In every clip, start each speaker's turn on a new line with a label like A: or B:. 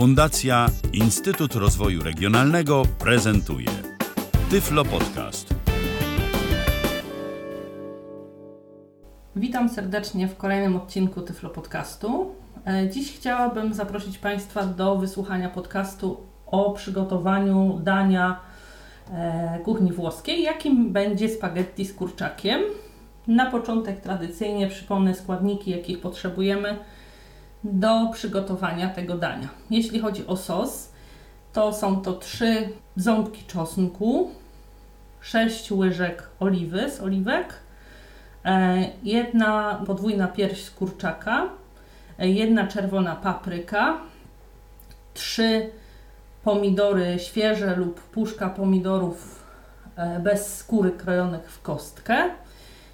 A: Fundacja Instytut Rozwoju Regionalnego prezentuje Tyflo Podcast.
B: Witam serdecznie w kolejnym odcinku Tyflo Podcastu. E, Dziś chciałabym zaprosić Państwa do wysłuchania podcastu o przygotowaniu dania e, kuchni włoskiej, jakim będzie spaghetti z kurczakiem. Na początek tradycyjnie przypomnę składniki, jakich potrzebujemy do przygotowania tego dania. Jeśli chodzi o sos, to są to trzy ząbki czosnku, 6 łyżek oliwy z oliwek, e, jedna podwójna pierś z kurczaka, e, jedna czerwona papryka, trzy pomidory świeże lub puszka pomidorów e, bez skóry krojonych w kostkę,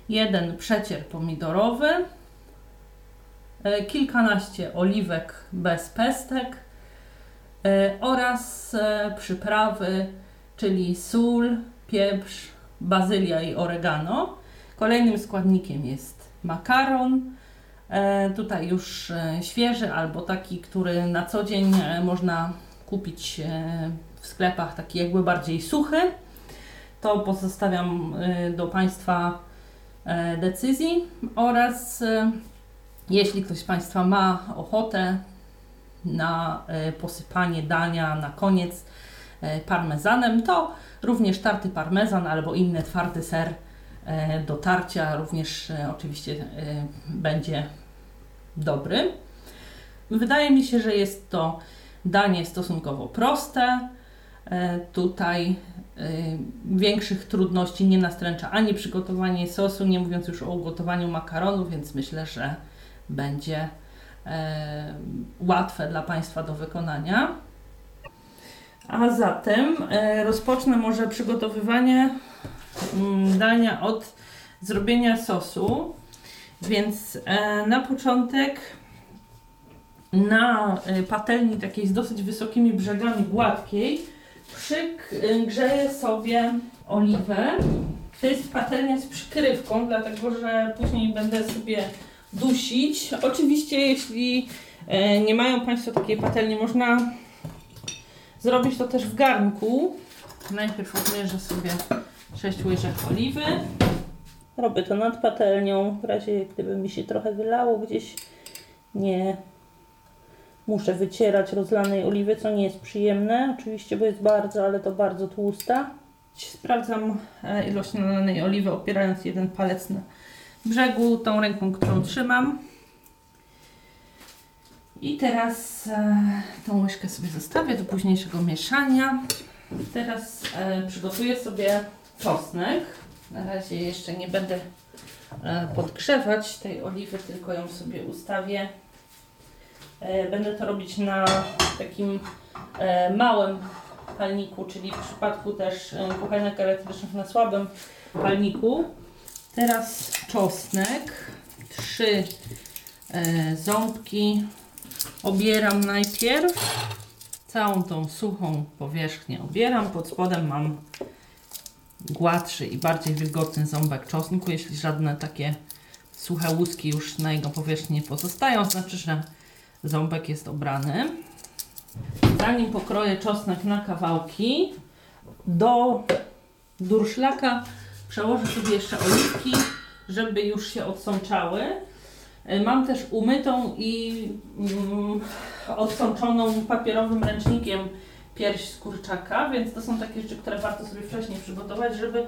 B: jeden przecier pomidorowy, kilkanaście oliwek bez pestek e, oraz e, przyprawy, czyli sól, pieprz, bazylia i oregano. Kolejnym składnikiem jest makaron. E, Tutaj już e, świeży albo taki, który na co dzień e, można kupić e, w sklepach, taki jakby bardziej suchy. To pozostawiam e, do Państwa e, decyzji oraz e, jeśli ktoś z Państwa ma ochotę na e, posypanie dania na koniec e, parmezanem, to również tarty parmezan albo inny twardy ser e, do tarcia również oczywiście będzie dobry. Wydaje mi się, że jest to danie stosunkowo proste. Tutaj większych trudności nie nastręcza ani przygotowanie sosu, nie mówiąc już o ugotowaniu makaronu, więc myślę, że będzie łatwe dla Państwa do wykonania. A zatem e, rozpocznę może przygotowywanie mm, dania od zrobienia sosu. Więc e, na początek na e, patelni takiej z dosyć wysokimi brzegami gładkiej przygrzeję sobie oliwę. To jest patelnia z przykrywką, dlatego że później będę sobie dusić. Oczywiście jeśli e, nie mają Państwo takiej patelni, można zrobić to też w garnku. Najpierw odmierzę sobie 6 łyżek oliwy. Robię to nad patelnią, w razie gdyby mi się trochę wylało gdzieś. Nie muszę wycierać rozlanej oliwy, co nie jest przyjemne, oczywiście, bo jest bardzo, ale to bardzo tłusta. Sprawdzam e, ilość nalanej oliwy, opierając jeden palec na brzegu, tą ręką, którą trzymam. I teraz e, tą łyżkę sobie zostawię do późniejszego mieszania. Teraz e, przygotuję sobie czosnek. Na razie jeszcze nie będę e, podgrzewać tej oliwy, tylko ją sobie ustawię. E, Będę to robić na takim e, małym palniku, czyli w przypadku też e, kuchenek elektrycznych na słabym palniku. Teraz czosnek, trzy e, ząbki. Obieram najpierw całą tą suchą powierzchnię. Obieram, pod spodem mam gładszy i bardziej wilgotny ząbek czosnku. Jeśli żadne takie suche łuski już na jego powierzchni nie pozostają, znaczy, że ząbek jest obrany. Zanim pokroję czosnek na kawałki, do durszlaka przełożę sobie jeszcze oliwki, żeby już się odsączały. E, Mam też umytą i mm, odsączoną papierowym ręcznikiem pierś z kurczaka, więc to są takie rzeczy, które warto sobie wcześniej przygotować, żeby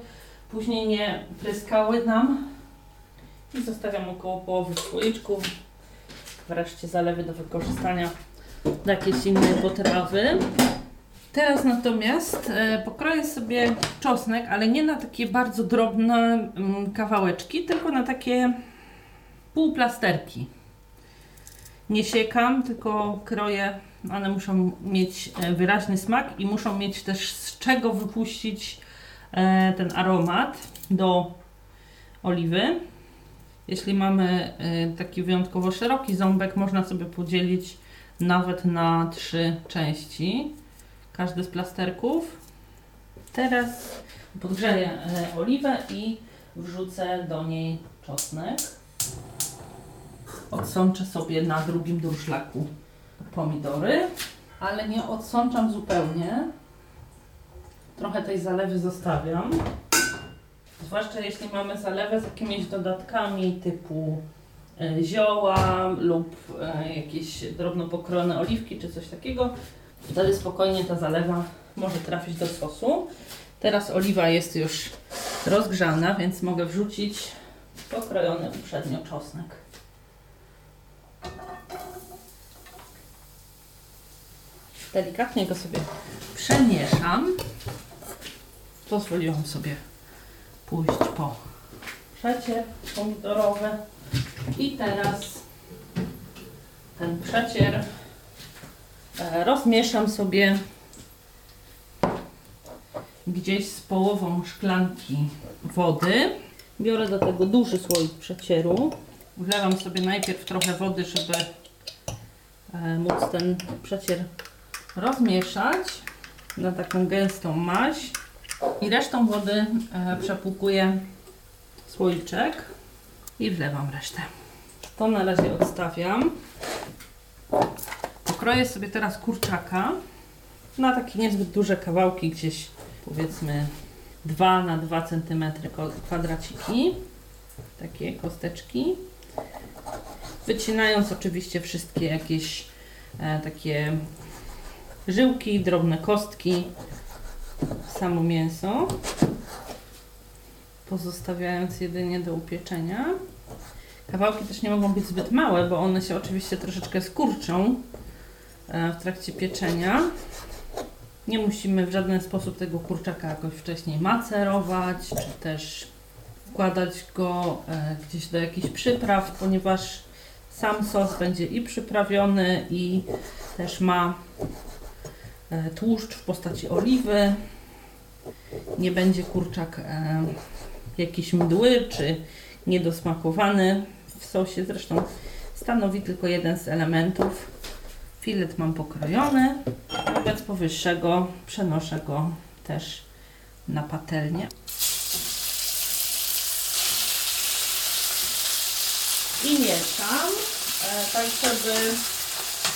B: później nie pryskały nam. I zostawiam około połowy w. Wreszcie zalewy do wykorzystania do jakiejś innej potrawy. Teraz natomiast e, pokroję sobie czosnek, ale nie na takie bardzo drobne mm, kawałeczki, tylko na takie półplasterki. Nie siekam, tylko kroję. One muszą mieć e, wyraźny smak i muszą mieć też z czego wypuścić e, ten aromat do oliwy. Jeśli mamy taki wyjątkowo szeroki ząbek, można sobie podzielić nawet na trzy części. Każdy z plasterków. Teraz podgrzeję e, oliwę i wrzucę do niej czosnek. Odsączę sobie na drugim durszlaku pomidory. ale nie odsączam zupełnie. Trochę tej zalewy zostawiam. Zwłaszcza jeśli mamy zalewę z jakimiś dodatkami typu e, zioła lub e, jakieś drobno pokrojone oliwki czy coś takiego, wtedy spokojnie ta zalewa może trafić do sosu. Teraz oliwa jest już rozgrzana, więc mogę wrzucić pokrojony uprzednio czosnek. Delikatnie go sobie przemieszam. Pozwoliłam sobie pójść po przecier pomidorowy. I teraz ten przecier rozmieszam sobie gdzieś z połową szklanki wody. Biorę do tego duży słoik przecieru. Wlewam sobie najpierw trochę wody, żeby e, móc ten przecier rozmieszać na taką gęstą maź. I resztą wody e, przepłukuję słoiczek i wlewam resztę. To na razie odstawiam. Pokroję sobie teraz kurczaka na takie niezbyt duże kawałki, gdzieś powiedzmy 2 na 2 cm kwadraciki. Takie kosteczki. Wycinając oczywiście wszystkie jakieś e, takie żyłki, drobne kostki, samo mięso, pozostawiając jedynie do upieczenia. Kawałki też nie mogą być zbyt małe, bo one się oczywiście troszeczkę skurczą w trakcie pieczenia. Nie musimy w żaden sposób tego kurczaka jakoś wcześniej macerować, czy też wkładać go e, gdzieś do jakichś przypraw, ponieważ sam sos będzie i przyprawiony, i też ma e, tłuszcz w postaci oliwy. Nie będzie kurczak e, jakiś mdły czy niedosmakowany w sosie. Zresztą stanowi tylko jeden z elementów. Filet mam pokrojony. Wobec powyższego przenoszę go też na patelnię. I mieszam, e, tak żeby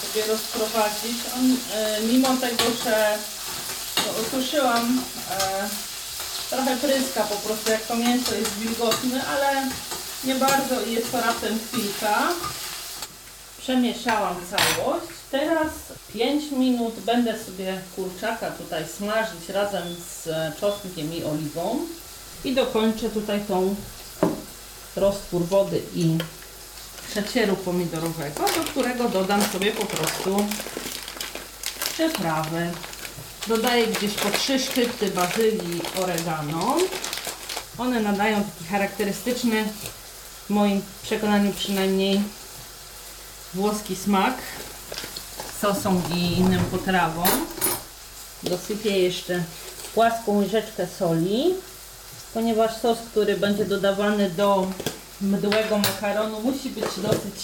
B: sobie rozprowadzić. On, e, mimo tego, że osuszyłam, e, trochę pryska po prostu, jak to mięso jest wilgotne, ale nie bardzo i jest to raptem chwilka. Przemieszałam całość. Teraz 5 minut będę sobie kurczaka tutaj smażyć razem z czosnkiem i oliwą. I dokończę tutaj tą roztwór wody i przecieru pomidorowego, do którego dodam sobie po prostu przyprawy. Dodaję gdzieś po trzy szczypty bazylii oregano. One nadają taki charakterystyczny, w moim przekonaniu przynajmniej, włoski smak sosom i innym potrawom. Dosypię jeszcze płaską łyżeczkę soli, ponieważ sos, który będzie dodawany do mdłego makaronu musi być dosyć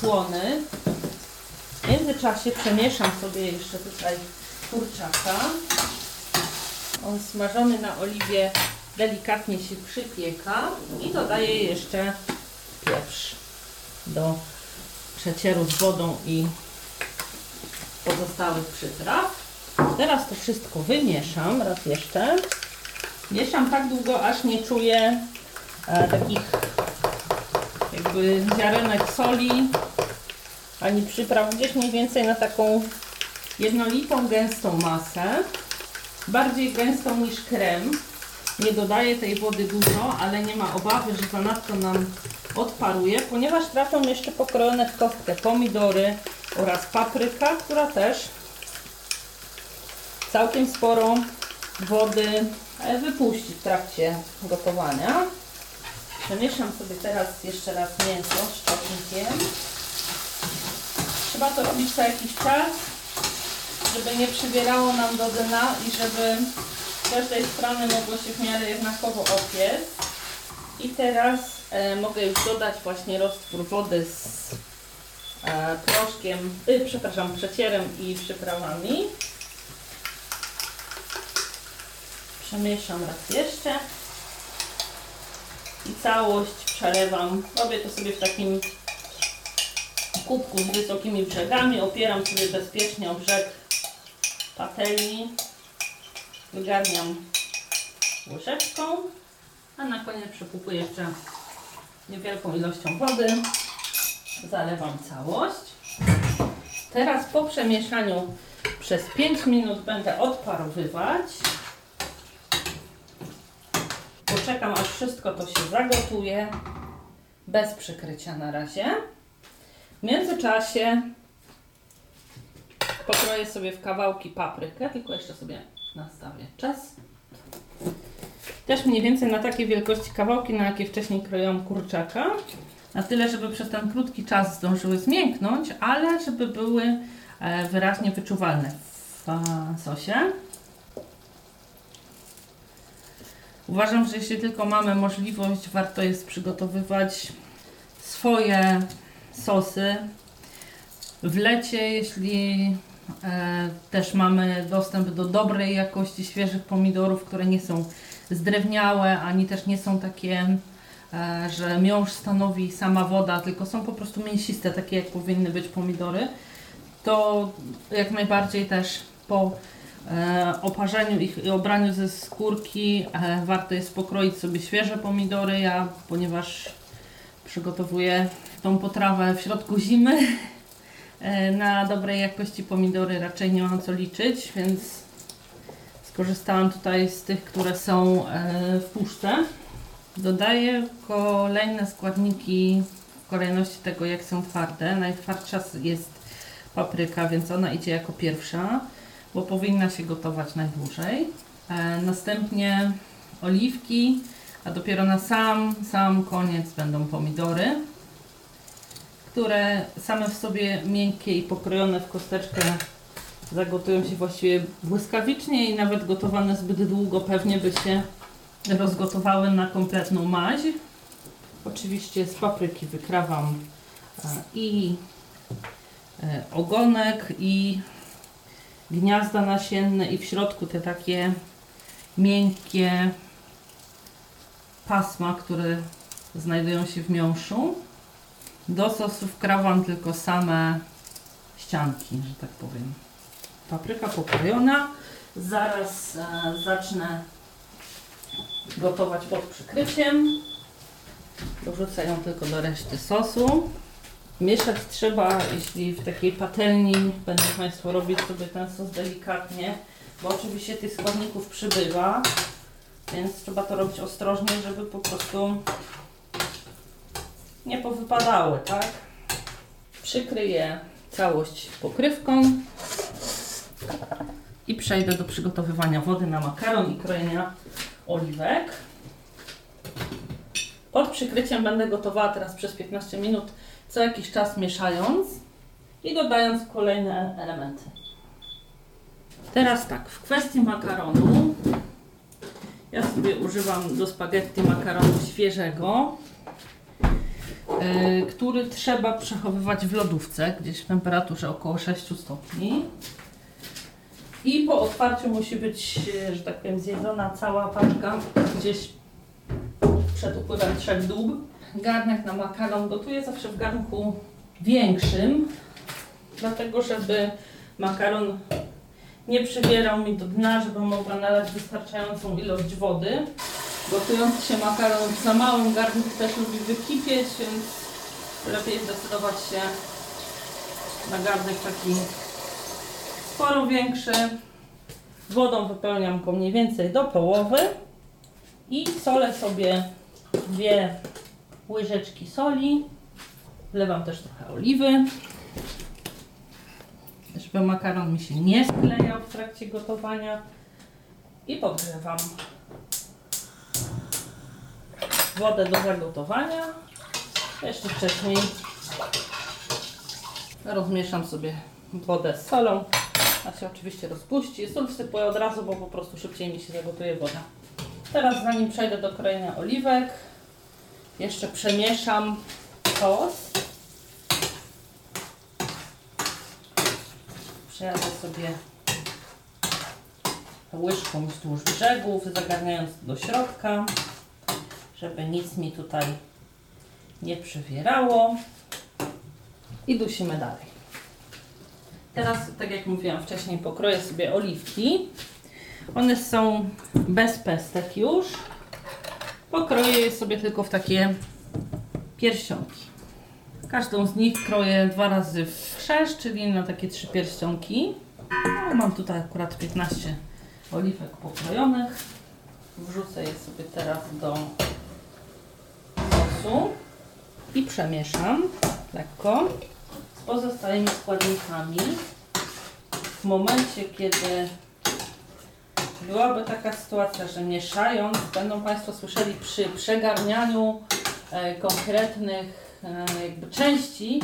B: słony. W międzyczasie przemieszam sobie jeszcze tutaj kurczaka. On smażony na oliwie delikatnie się przypieka i dodaję jeszcze pieprz do przecieru z wodą i pozostałych przypraw. Teraz to wszystko wymieszam raz jeszcze. Mieszam tak długo, aż nie czuję e, takich jakby ziarenek soli ani przypraw. Gdzieś mniej więcej na taką jednolitą, gęstą masę. Bardziej gęstą niż krem. Nie dodaję tej wody dużo, ale nie ma obawy, że zanadto nam odparuje, ponieważ trafią jeszcze pokrojone w kostkę pomidory oraz papryka, która też całkiem sporo wody wypuści w trakcie gotowania. Przemieszam sobie teraz jeszcze raz mięso z czosnkiem. Trzeba to robić co jakiś czas, żeby nie przybierało nam do dna i żeby z każdej strony mogło się w miarę jednakowo opiec. I teraz e, mogę już dodać właśnie roztwór wody z proszkiem, y, przepraszam, przecierem i przyprawami. Przemieszam raz jeszcze. I całość przelewam. Robię to sobie w takim kubku z wysokimi brzegami. Opieram sobie bezpiecznie o brzeg patelni. Wygarniam łyżeczką. A na koniec przekupuję jeszcze niewielką ilością wody. Zalewam całość. Teraz po przemieszaniu przez 5 minut będę odparowywać. Poczekam aż wszystko to się zagotuje. Bez przykrycia na razie. W międzyczasie pokroję sobie w kawałki paprykę, tylko jeszcze sobie nastawię czas. Też mniej więcej na takiej wielkości kawałki, na jakie wcześniej kroiłam kurczaka. Na tyle, żeby przez ten krótki czas zdążyły zmięknąć, ale żeby były e, wyraźnie wyczuwalne w sosie. Uważam, że jeśli tylko mamy możliwość, warto jest przygotowywać swoje sosy. W lecie, jeśli e, też mamy dostęp do dobrej jakości świeżych pomidorów, które nie są zdrewniałe, ani też nie są takie, że miąższ stanowi sama woda, tylko są po prostu mięsiste, takie jak powinny być pomidory, to jak najbardziej też po e, oparzeniu ich i obraniu ze skórki e, warto jest pokroić sobie świeże pomidory. Ja, ponieważ przygotowuję tą potrawę w środku zimy, e, na dobrej jakości pomidory raczej nie mam co liczyć, więc skorzystałam tutaj z tych, które są e, w puszce. Dodaję kolejne składniki w kolejności tego, jak są twarde. Najtwardsza jest papryka, więc ona idzie jako pierwsza, bo powinna się gotować najdłużej. E, następnie oliwki, a dopiero na sam, sam koniec będą pomidory, które same w sobie miękkie i pokrojone w kosteczkę zagotują się właściwie błyskawicznie i nawet gotowane zbyt długo pewnie by się rozgotowały na kompletną maź. Oczywiście z papryki wykrawam e, i e, ogonek i gniazda nasienne i w środku te takie miękkie pasma, które znajdują się w miąższu. Do sosu wkrawam tylko same ścianki, że tak powiem. Papryka pokrojona. Zaraz e, zacznę gotować pod przykryciem. Dorzucę ją tylko do reszty sosu. Mieszać trzeba, jeśli w takiej patelni będą Państwo robić sobie ten sos delikatnie, bo oczywiście tych składników przybywa, więc trzeba to robić ostrożnie, żeby po prostu nie powypadały, tak? Przykryję całość pokrywką i przejdę do przygotowywania wody na makaron i krojenia oliwek. Pod przykryciem będę gotowała teraz przez 15 minut, co jakiś czas mieszając i dodając kolejne elementy. Teraz tak, w kwestii makaronu, ja sobie używam do spaghetti makaronu świeżego, yy, który trzeba przechowywać w lodówce, gdzieś w temperaturze około 6 stopni. I po otwarciu musi być, e, że tak powiem, zjedzona cała paczka gdzieś przed upływem trzech dób. Garnek na makaron gotuję zawsze w garnku większym, dlatego żeby makaron nie przywierał mi do dna, żeby mogła nalać wystarczającą ilość wody. Gotujący się makaron w za małym garnku też lubi wykipieć, więc lepiej zdecydować się na garnek taki sporo większy. Wodą wypełniam go mniej więcej do połowy i solę sobie dwie łyżeczki soli. Wlewam też trochę oliwy, żeby makaron mi się nie sklejał w trakcie gotowania. I podgrzewam wodę do zagotowania. Jeszcze wcześniej rozmieszam sobie wodę z solą. A się oczywiście rozpuści. Sól wsypuję od razu, bo po prostu szybciej mi się zagotuje woda. Teraz zanim przejdę do krojenia oliwek, jeszcze przemieszam sos. Przejadę sobie łyżką wzdłuż brzegów, zagarniając do środka, żeby nic mi tutaj nie przywierało. i dusimy dalej. Teraz, tak jak mówiłam wcześniej, pokroję sobie oliwki. One są bez pestek już. Pokroję je sobie tylko w takie pierścionki. Każdą z nich kroję dwa razy w szerz, czyli na takie trzy pierścionki. No, mam tutaj akurat 15 oliwek pokrojonych. Wrzucę je sobie teraz do sosu i przemieszam lekko pozostałymi składnikami. W momencie, kiedy byłaby taka sytuacja, że mieszając, będą Państwo słyszeli przy przegarnianiu e, konkretnych e, jakby części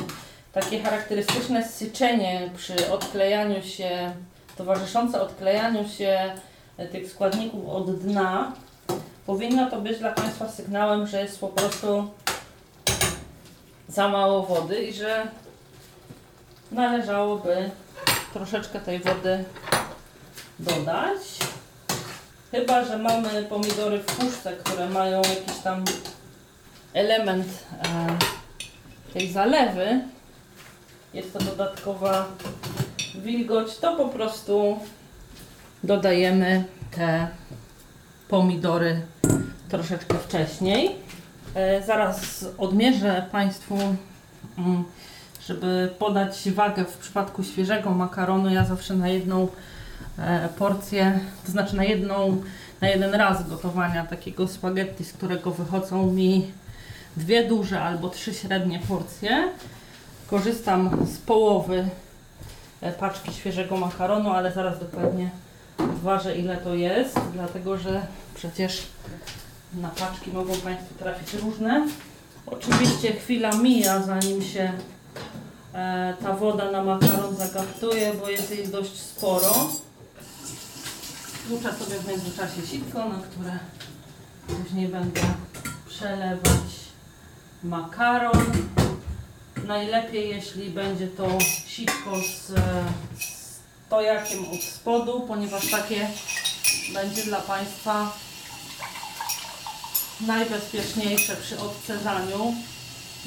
B: takie charakterystyczne syczenie przy odklejaniu się, towarzyszące odklejaniu się e, tych składników od dna. Powinno to być dla Państwa sygnałem, że jest po prostu za mało wody i że należałoby troszeczkę tej wody dodać. Chyba, że mamy pomidory w puszce, które mają jakiś tam element e, tej zalewy. Jest to dodatkowa wilgoć, to po prostu dodajemy te pomidory troszeczkę wcześniej. E, zaraz odmierzę Państwu, mm, żeby podać wagę w przypadku świeżego makaronu. Ja zawsze na jedną e, porcję, to znaczy na jedną, na jeden raz gotowania takiego spaghetti, z którego wychodzą mi dwie duże albo trzy średnie porcje. Korzystam z połowy e, paczki świeżego makaronu, ale zaraz dokładnie ważę ile to jest, dlatego że przecież na paczki mogą Państwu trafić różne. Oczywiście chwila mija, zanim się ta woda na makaron zagaptuje, bo jest jej dość sporo. Włóczę sobie w międzyczasie sitko, na które później będę przelewać makaron. Najlepiej, jeśli będzie to sitko z, z tojakiem od spodu, ponieważ takie będzie dla Państwa najbezpieczniejsze przy odcedzaniu.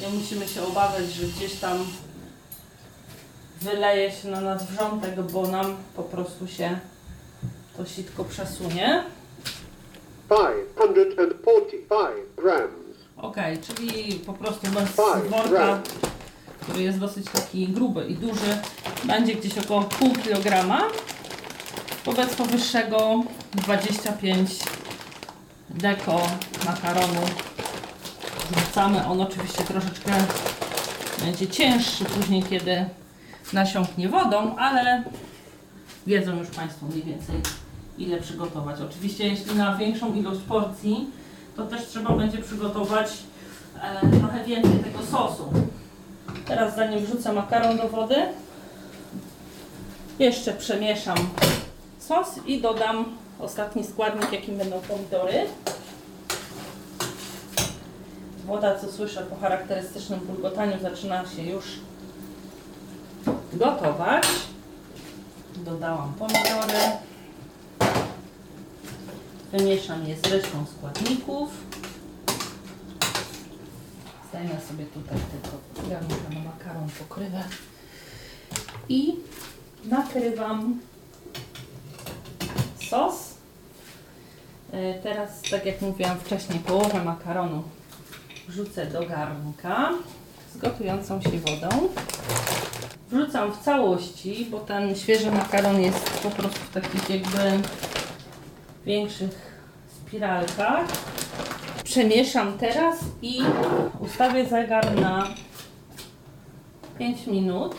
B: Nie musimy się obawiać, że gdzieś tam wyleje się na nas wrzątek, bo nam po prostu się to sitko przesunie.
C: 545 grams.
B: Ok, czyli po prostu bez worka, który jest dosyć taki gruby i duży, będzie gdzieś około pół kilograma. Wobec powyższego 25 deko makaronu wrzucamy. On oczywiście troszeczkę będzie cięższy później, kiedy nasiąknie wodą, ale wiedzą już Państwo mniej więcej ile przygotować. Oczywiście jeśli na większą ilość porcji, to też trzeba będzie przygotować e, trochę więcej tego sosu. Teraz zanim wrzucę makaron do wody, jeszcze przemieszam sos i dodam ostatni składnik, jakim będą pomidory. Woda, co słyszę po charakterystycznym bulgotaniu, zaczyna się już gotować. Dodałam pomidory. Wymieszam je z resztą składników. Zdejmę sobie tutaj tylko garnkę na makaron, pokrywę. I nakrywam sos. E, Teraz, tak jak mówiłam wcześniej, połowę makaronu wrzucę do garnka z gotującą się wodą. Wrzucam w całości, bo ten świeży makaron jest po prostu w takich jakby większych spiralkach. Przemieszam teraz i ustawię zegar na 5 minut.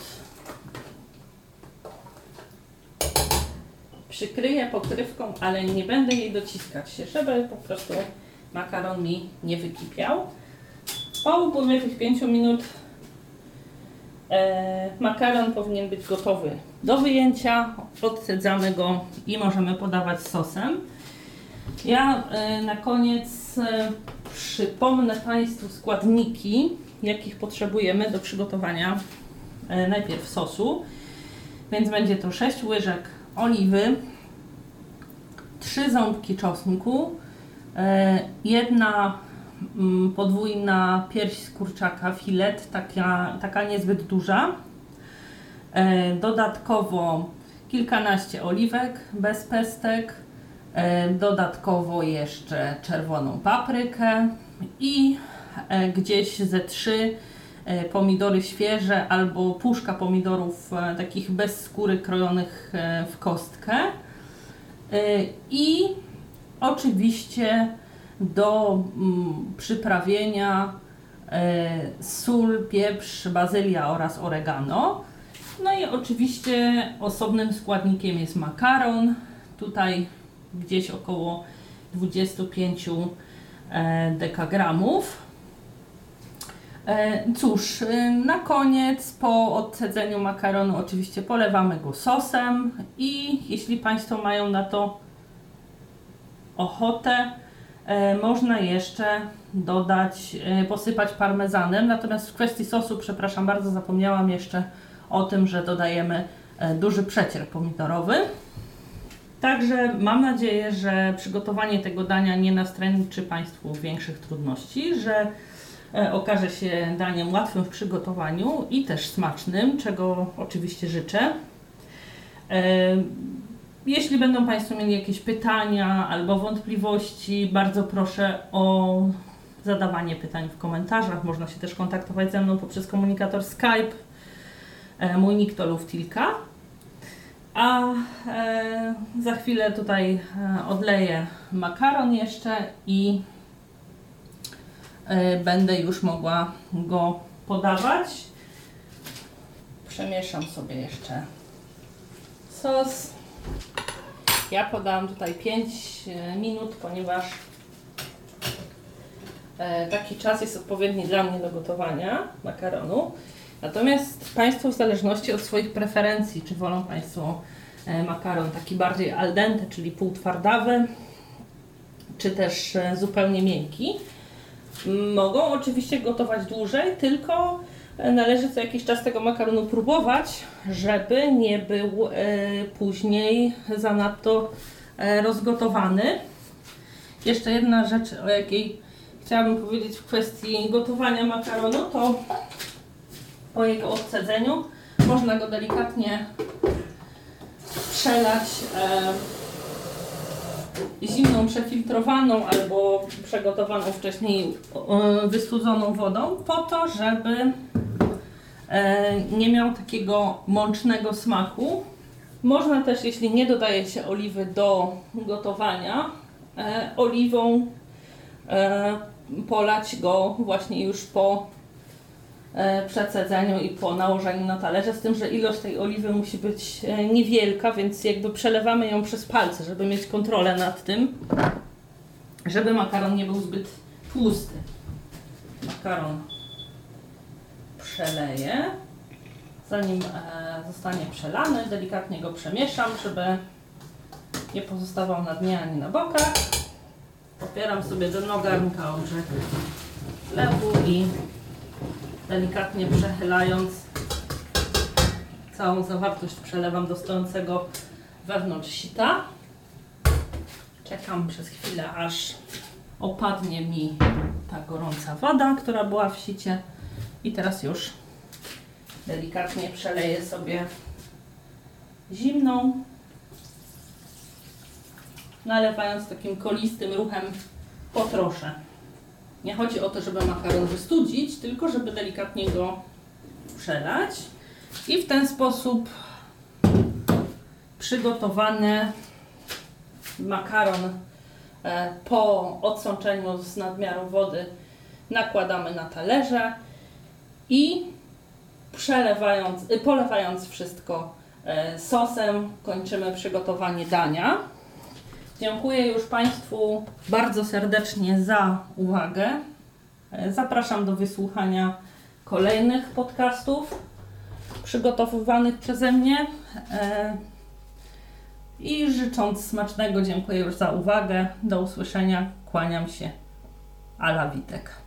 B: Przykryję pokrywką, ale nie będę jej dociskać się, żeby po prostu makaron mi nie wykipiał. Po upływie tych 5 minut e, makaron powinien być gotowy do wyjęcia. Odcedzamy go i możemy podawać sosem. Ja e, na koniec e, przypomnę Państwu składniki, jakich potrzebujemy do przygotowania najpierw sosu. Więc będzie to 6 łyżek oliwy, 3 ząbki czosnku, jedna podwójna pierś z kurczaka, filet, taka, taka niezbyt duża. E, dodatkowo kilkanaście oliwek bez pestek. E, dodatkowo jeszcze czerwoną paprykę i e, gdzieś ze trzy pomidory świeże albo puszka pomidorów takich bez skóry krojonych w kostkę. I oczywiście do mm, przyprawienia e, sól, pieprz, bazylia oraz oregano. No i oczywiście osobnym składnikiem jest makaron. Tutaj gdzieś około 25 e, dekagramów. E, Cóż, e, na koniec po odcedzeniu makaronu oczywiście polewamy go sosem i jeśli Państwo mają na to ochotę, można jeszcze dodać, e, posypać parmezanem. Natomiast w kwestii sosu, przepraszam bardzo, zapomniałam jeszcze o tym, że dodajemy e, duży przecier pomidorowy. Także mam nadzieję, że przygotowanie tego dania nie nastręczy Państwu większych trudności, że e, okaże się daniem łatwym w przygotowaniu i też smacznym, czego oczywiście życzę. Jeśli będą Państwo mieli jakieś pytania albo wątpliwości, bardzo proszę o zadawanie pytań w komentarzach. Można się też kontaktować ze mną poprzez komunikator Skype. E, Mój nick to Luftilka. A e, za chwilę tutaj e, odleję makaron jeszcze i e, będę już mogła go podawać. Przemieszam sobie jeszcze sos. Ja podałam tutaj 5 minut, ponieważ e, taki czas jest odpowiedni dla mnie do gotowania makaronu. Natomiast Państwo w zależności od swoich preferencji, czy wolą Państwo e, makaron taki bardziej al dente, czyli półtwardawy, czy też e, zupełnie miękki, mogą oczywiście gotować dłużej, tylko e, należy co jakiś czas tego makaronu próbować, żeby nie był e, później zanadto e, rozgotowany. Jeszcze jedna rzecz, o jakiej chciałabym powiedzieć w kwestii gotowania makaronu, to po jego odcedzeniu można go delikatnie przelać e, zimną, przefiltrowaną albo przygotowaną wcześniej wystudzoną wodą po to, żeby nie miał takiego mącznego smaku. Można też, jeśli nie dodaje się oliwy do gotowania, e, oliwą e, polać go właśnie już po e, przecedzeniu i po nałożeniu na talerze, z tym, że ilość tej oliwy musi być e, niewielka, więc jakby przelewamy ją przez palce, żeby mieć kontrolę nad tym, żeby makaron nie był zbyt tłusty. Makaron przeleję. Zanim e, zostanie przelany, delikatnie go przemieszam, żeby nie pozostawał na dnie ani na bokach. Popieram sobie dno garnka o brzeg lewu i delikatnie przechylając całą zawartość przelewam do stojącego wewnątrz sita. Czekam przez chwilę, aż opadnie mi ta gorąca woda, która była w sicie i teraz już delikatnie przeleję sobie zimną, nalewając takim kolistym ruchem po trosze. Nie chodzi o to, żeby makaron wystudzić, tylko żeby delikatnie go przelać i w ten sposób przygotowany makaron e, po odsączeniu z nadmiaru wody nakładamy na talerze i przelewając, y, polewając wszystko e, sosem kończymy przygotowanie dania. Dziękuję już Państwu bardzo serdecznie za uwagę. E, Zapraszam do wysłuchania kolejnych podcastów przygotowywanych przeze mnie. E, I życząc smacznego, dziękuję już za uwagę. Do usłyszenia. Kłaniam się. Ala Witek.